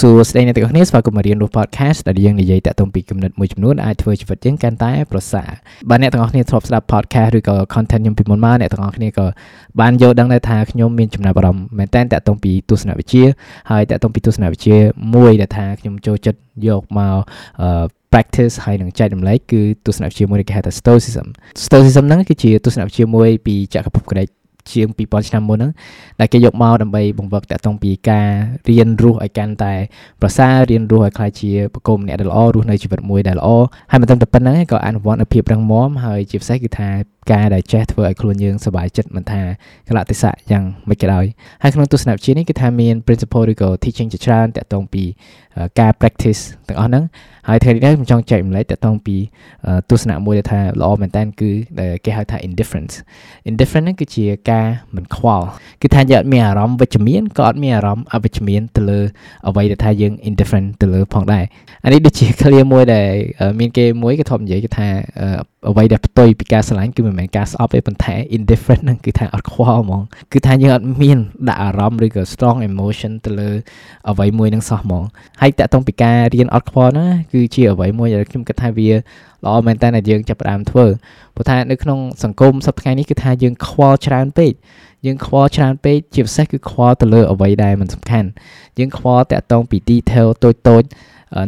សួស្តីអ្នកទាំងអស់គ្នាស្វាគមន៍មករៀនរស់ podcast ដែលយើងនិយាយតាក់ទងពីគំនិតមួយចំនួនអាចធ្វើជីវិតយើងកាន់តែប្រសើរបាទអ្នកទាំងអស់គ្នាធ្លាប់ស្ដាប់ podcast ឬក៏ content ខ្ញុំពីមុនមកអ្នកទាំងអស់គ្នាក៏បានយល់ដឹងដែរថាខ្ញុំមានចំណាប់អារម្មណ៍មែនតើតាក់ទងពីទស្សនវិជ្ជាហើយតាក់ទងពីទស្សនវិជ្ជាមួយដែលថាខ្ញុំចូលចិត្តយកមក practice ហើយនឹងចែករំលែកគឺទស្សនវិជ្ជាមួយគេហៅថា stoicism stoicism ហ្នឹងគឺជាទស្សនវិជ្ជាមួយពីចក្រភពក្រិក ជាង2000ឆ្នាំមុនហ្នឹងដែលគេយកមកដើម្បីបង្វឹកតាក់ទងពីការរៀនរស់ឲ្យកាន់តែប្រសើររៀនរស់ឲ្យក្លាយជាបកុំអ្នកដែលល្អរស់នៅជីវិតមួយដែលល្អហើយមិនត្រឹមតែប៉ុណ្្នឹងឯងក៏អនុវត្តនូវភាពរឹងមាំហើយជាពិសេសគឺថា ការដែលចេះធ្វើឲ្យខ្លួនយើងសុបាយចិត្តមិនថាកលៈទេសៈយ៉ាងមិនក៏ដោយហើយក្នុងទស្សនវិជ្ជានេះគឺថាមាន principle ឬក៏ teaching ជាច្រើនតាក់ទងពីការ practice ទាំងអស់ហ្នឹងហើយថ្ងៃនេះខ្ញុំចង់ចែករំលែកតាក់ទងពីទស្សនៈមួយដែលថាល្អមែនតើគឺគេហៅថា indifference indifference ហ្នឹងគឺជាការមិនខ្វល់គឺថាយើងអត់មានអារម្មណ៍វិជ្ជមានក៏អត់មានអារម្មណ៍អវិជ្ជមានទៅលើអ្វីដែលថាយើង indifferent ទៅលើផងដែរអានេះដូចជា clear មួយដែលមានគេមួយគេធ្លាប់និយាយគេថាអ្វីដែលផ្ទុយពីការស្រឡាញ់គឺមិនមែនការស្អប់ទេប៉ុន្តែ indifferent ហ្នឹងគឺថាអត់ខ្វល់ហ្មងគឺថាយើងអត់មានដាក់អារម្មណ៍ឬក៏ strong emotion ទៅលើអ្វីមួយហ្នឹងសោះហ្មងហើយតាក់ទងពីការរៀនអត់ខ្វល់ណាគឺជាអ្វីមួយដែលខ្ញុំគិតថាវាល្អមែនតើដែលយើងចាប់ផ្ដើមធ្វើព្រោះថានៅក្នុងសង្គមសប្តាហ៍ថ្ងៃនេះគឺថាយើងខ្វល់ច្រើនពេកយើងខ្វល់ច្រើនពេកជាពិសេសគឺខ្វល់ទៅលើអ្វីដែលមិនសំខាន់យើងខ្វល់តាក់ទងពី detail តូចតូច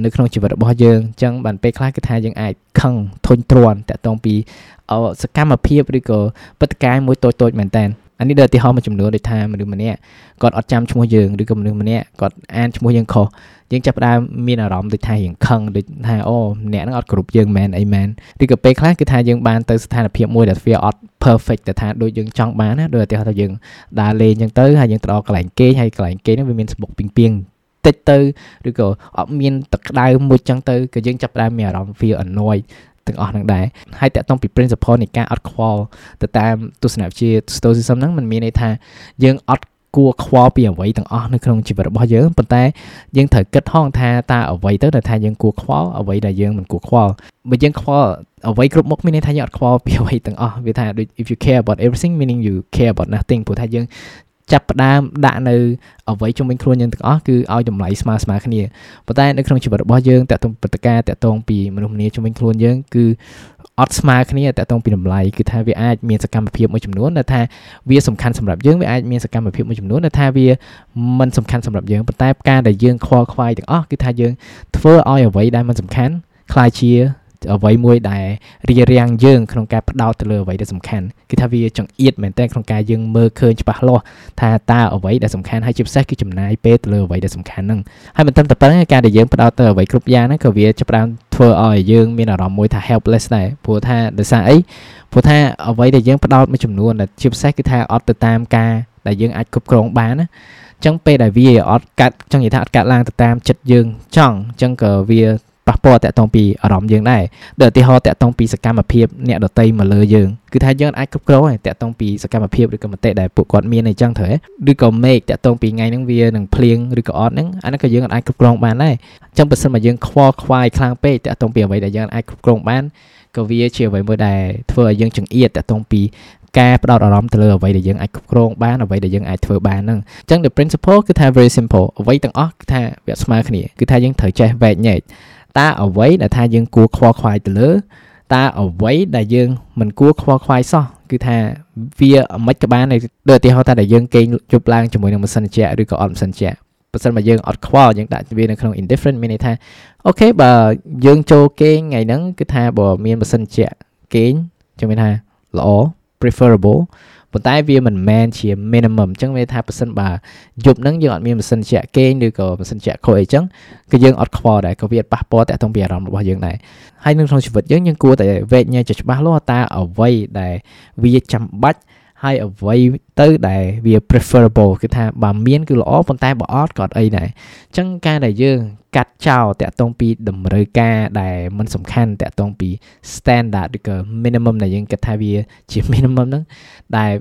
នៅក្នុងជីវិតរបស់យើងអញ្ចឹងបានពេលខ្លះគឺថាយើងអាចខឹងធុញទ្រាន់តាក់ទងពីសកម្មភាពឬក៏ព្រឹត្តិការណ៍មួយតូចតូចមែនតើអានេះដូចឧទាហរណ៍មួយចំនួនដូចថាមនុស្សម្នាក់គាត់អត់ចាំឈ្មោះយើងឬក៏មនុស្សម្នាក់គាត់អានឈ្មោះយើងខុសយើងចាប់ផ្ដើមមានអារម្មណ៍ដូចថារៀងខឹងដូចថាអូអ្នកហ្នឹងអត់គ្រប់យើងមែនអីមែនឬក៏ពេលខ្លះគឺថាយើងបានទៅស្ថានភាពមួយដែលវាអត់ perfect តែថាដូចយើងចង់បានណាដូចឧទាហរណ៍ថាយើងដើរលេងអញ្ចឹងទៅហើយយើងទៅដល់កន្លែងគេងហើយកន្លែងគេហ្នឹងវាមានស្បុកពីងពីង តិចទៅឬក៏អត់មានទឹកក្តៅមួយចឹងទៅក៏យើងចាប់ផ្ដើមមានអារម្មណ៍ feel annoyed ទាំងអស់ហ្នឹងដែរហើយតកតងពី principle នៃការអត់ខ្វល់ទៅតាមទស្សនវិជ្ជា stoicism ហ្នឹងมันមានន័យថាយើងអត់គួរខ្វល់ពីអ្វីទាំងអស់នៅក្នុងជីវិតរបស់យើងប៉ុន្តែយើងត្រូវគិតហងថាតើអ្វីទៅដែលថាយើងគួរខ្វល់អ្វីដែលយើងមិនគួរខ្វល់បើយើងខ្វល់អ្វីគ្រប់មុខមានន័យថាយើងអត់ខ្វល់ពីអ្វីទាំងអស់វាថាដូច if you care about everything meaning you care about nothing ព្រោះថាយើង ចាប់ផ្ដើមដាក់នៅអ្វីជុំវិញខ្លួនយើងទាំងអស់គឺឲ្យតម្លៃស្មើស្មើគ្នាប៉ុន្តែនៅក្នុងជីវិតរបស់យើងតកតងព្រឹត្តិការណ៍តកតងពីមនុស្សម្នាជុំវិញខ្លួនយើងគឺអត់ស្មើគ្នាតកតងពីតម្លៃគឺថាវាអាចមានសកម្មភាពមួយចំនួនដែលថាវាសំខាន់សម្រាប់យើងវាអាចមានសកម្មភាពមួយចំនួនដែលថាវាមិនសំខាន់សម្រាប់យើងប៉ុន្តែការដែលយើងខ្វល់ខ្វាយទាំងអស់គឺថាយើងធ្វើឲ្យអ្វីដែលមិនសំខាន់ខ្លាយជា អ្វីមួយដែលរារាំងយើងក្នុងការផ្ដោតទៅលើអ្វីដែលសំខាន់គឺថាវាចង្អៀតមែនតើក្នុងការយើងមើលឃើញច្បាស់លាស់ថាតើអ្វីដែលសំខាន់ហើយជាពិសេសគឺចំណាយពេលទៅលើអ្វីដែលសំខាន់ហ្នឹងហើយមិនត្រឹមតែប៉ុណ្្នឹងការដែលយើងផ្ដោតទៅអ្វីគ្រប់យ៉ាងហ្នឹងក៏វាចាប់ផ្ដើមធ្វើឲ្យយើងមានអារម្មណ៍មួយថា helpless ដែរព្រោះថាដោយសារអីព្រោះថាអ្វីដែលយើងផ្ដោតមួយចំនួនដែលជាពិសេសគឺថាអត់ទៅតាមការដែលយើងអាចគ្រប់គ្រងបានណាចឹងពេលដែលវាអត់កាត់ចង់និយាយថាអត់កាត់ឡើងទៅតាមចិត្តយើងចង់ចឹងក៏វា ប៉ះពាល់តាក់ទងពីអារម្មណ៍យើងដែរដូចឧទាហរណ៍តាក់ទងពីសកម្មភាពអ្នកដតីមកលើយើងគឺថាយើងអាចគ្រប់គ្រងតាក់ទងពីសកម្មភាពឬក៏មតិដែលពួកគាត់មានអីចឹងត្រូវឬក៏ make តាក់ទងពីថ្ងៃហ្នឹងវានឹងភ្លៀងឬក៏អត់ហ្នឹងអាហ្នឹងក៏យើងអាចគ្រប់គ្រងបានដែរអញ្ចឹងបើសិនមកយើងខ្វល់ខ្វាយខ្លាំងពេកតាក់ទងពីអ្វីដែលយើងអាចគ្រប់គ្រងបានក៏វាជាអ្វីមួយដែលធ្វើឲ្យយើងចង្អៀតតាក់ទងពីការផ្ដោតអារម្មណ៍ទៅលើអ្វីដែលយើងអាចគ្រប់គ្រងបានអ្វីដែលយើងអាចធ្វើបានហ្នឹងអញ្ចឹង the principle គឺថា very simple អ្វីទាំងអស់គឺថាវាស្មើគ្នាគឺថាយើងត្រូវចេះវែកញែក តើអ្វីដែលថាយើងគួរខ្វល់ខ្វាយទៅលើតើអ្វីដែលយើងមិនគួរខ្វល់ខ្វាយសោះគឺថាវាមិនក៏បានដូចឧទាហរណ៍ថាដែលយើងគេងជប់ឡើងជាមួយនឹងម៉ាស៊ីនត្រជាក់ឬក៏អត់ម៉ាស៊ីនត្រជាក់បើសិនមកយើងអត់ខ្វល់យើងដាក់វានៅក្នុង indifferent មានន័យថាអូខេបើយើងចូលគេងថ្ងៃហ្នឹងគឺថាបើមានម៉ាស៊ីនត្រជាក់គេងខ្ញុំមានថាល្អ preferable ប៉ុន្តែវាមិនមែនជា minimum អញ្ចឹងវាថាប៉ះសិនបើយប់ហ្នឹងយើងអត់មានម៉ាស៊ីនជាក់គេងឬក៏ម៉ាស៊ីនជាក់ខូចអីចឹងគឺយើងអត់ខ្វល់ដែរក៏វាប៉ះពាល់តាក់ទងពីអារម្មណ៍របស់យើងដែរហើយនៅក្នុងជីវិតយើងយើងគួរតែវែកញែកច្បាស់លាស់តើអ្វីដែលវាចាំបាច់ ហើយអ្វីទៅដែលវា preferable គឺថាបើមានគឺល្អប៉ុន្តែបើអត់ក៏អត់អីដែរអញ្ចឹងការដែលយើងកាត់ចោលតាក់ទងពីតម្រូវការដែលមិនសំខាន់តាក់ទងពី standard ឬក៏ minimum ដែលយើងគិតថាវាជា minimum ហ្នឹងដែល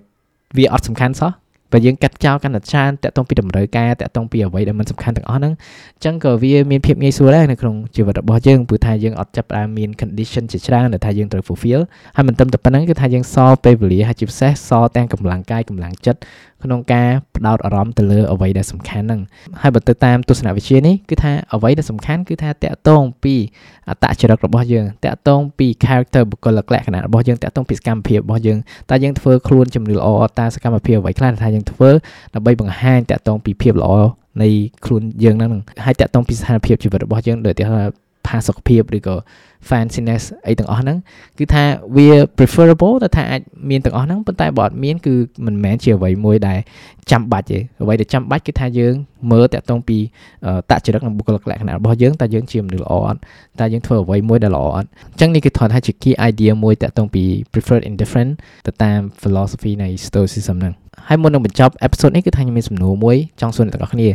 វាអត់សំខាន់សោះ បើយើងកាត់ចោលកាន់តែច្រើនតាក់ទងពីតម្រូវការតាក់ទងពីអ្វីដែលមិនសំខាន់ទាំងអស់ហ្នឹងអញ្ចឹងក៏វាមានភាពងាយស្រួលដែរនៅក្នុងជីវិតរបស់យើងព្រោះថាយើងអត់ចាប់ផ្ដើមមាន condition ជាច្រើនដែលថាយើងត្រូវ fulfill ហើយមិនត្រឹមតែប៉ុណ្្នឹងគឺថាយើងសល់ពេលវេលាហើយជាពិសេសសល់ទាំងកម្លាំងកាយកម្លាំងចិត្ត ក្នុងការផ្ដោតអារម្មណ៍ទៅលើអ្វីដែលសំខាន់ហ្នឹងហើយបើទៅតាមទស្សនវិជ្ជានេះគឺថាអ្វីដែលសំខាន់គឺថាតកតងពីអត្តចរិតរបស់យើងតកតងពី character បុគ្គលិកលក្ខណៈរបស់យើងតកតងពីសកម្មភាពរបស់យើងតើយើងធ្វើខ្លួនជំនឿល្អតើសកម្មភាពអ្វីខ្លះថាយើងធ្វើដើម្បីបង្ហាញតកតងពីភាពល្អនៃខ្លួនយើងហ្នឹងហើយតកតងពីស្ថានភាពជីវិតរបស់យើងដូចថាផាសុខភាពឬក៏ fanciness អីទាំងអស់ហ្នឹងគឺថាវា preferable ទៅថាអាចមានទាំងអស់ហ្នឹងប៉ុន្តែបើអត់មានគឺមិនមែនជាអ្វីមួយដែលចាំបាច់ទេអ្វីដែលចាំបាច់គឺថាយើងមើលតាក់ទងពីតចរិតនិងបុគ្គលិកលក្ខណៈរបស់យើងតើយើងជាមនុស្សល្អអត់តើយើងធ្វើអ្វីមួយដែលល្អអត់អញ្ចឹងនេះគឺថតថាជា key idea មួយតាក់ទងពី preferred indifferent ទៅតាម philosophy នៃ stoicism ហ្នឹង ហើយមុននឹងបញ្ចប់ episode នេះគឺថាខ្ញុំមានសំណួរមួយចង់សួរអ្នកទាំងអស់គ្នា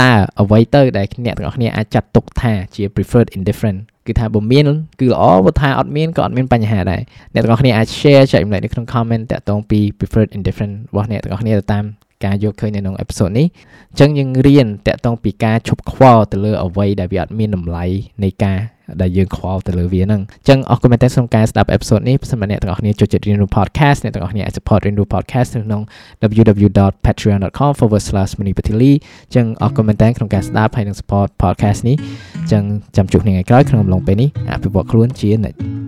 តើអ្វីទៅដែលអ្នកទាំងអស់គ្នាអាចចាត់ទុកថាជា preferred indifferent គឺថាបើមានគឺល្អបើថាអត់មានក៏អត់មានបញ្ហាដែរអ្នកទាំងអស់គ្នាអាច share ចែករំលែកនៅក្នុង comment តាក់ទងពី preferred indifferent របស់អ្នកទាំងអស់គ្នាទៅតាម ការយកឃើញនៅក្នុងអេពីសូតនេះអញ្ចឹងយើងរៀនតាក់ទងពីការឈប់ខ្វល់ទៅលើអ្វីដែលវាអត់មានតម្លៃនៃការដែលយើងខ្វល់ទៅលើវាហ្នឹងអញ្ចឹងអរគុណមែនទែនក្នុងការស្ដាប់អេពីសូតនេះប្រសិនបើអ្នកទាំងអស់គ្នាចូលចិត្តរៀនរូប podcast អ្នកទាំងអស់គ្នាអាច support រៀនរូប podcast នៅក្នុង www.patreon.com/manipatili អញ្ចឹងអរគុណមែនទែនក្នុងការស្ដាប់ហើយនិង support podcast នេះអញ្ចឹងចាំជួបគ្នាថ្ងៃក្រោយក្នុងអំឡុងពេលនេះអភិវឌ្ឍខ្លួនជានិច្ច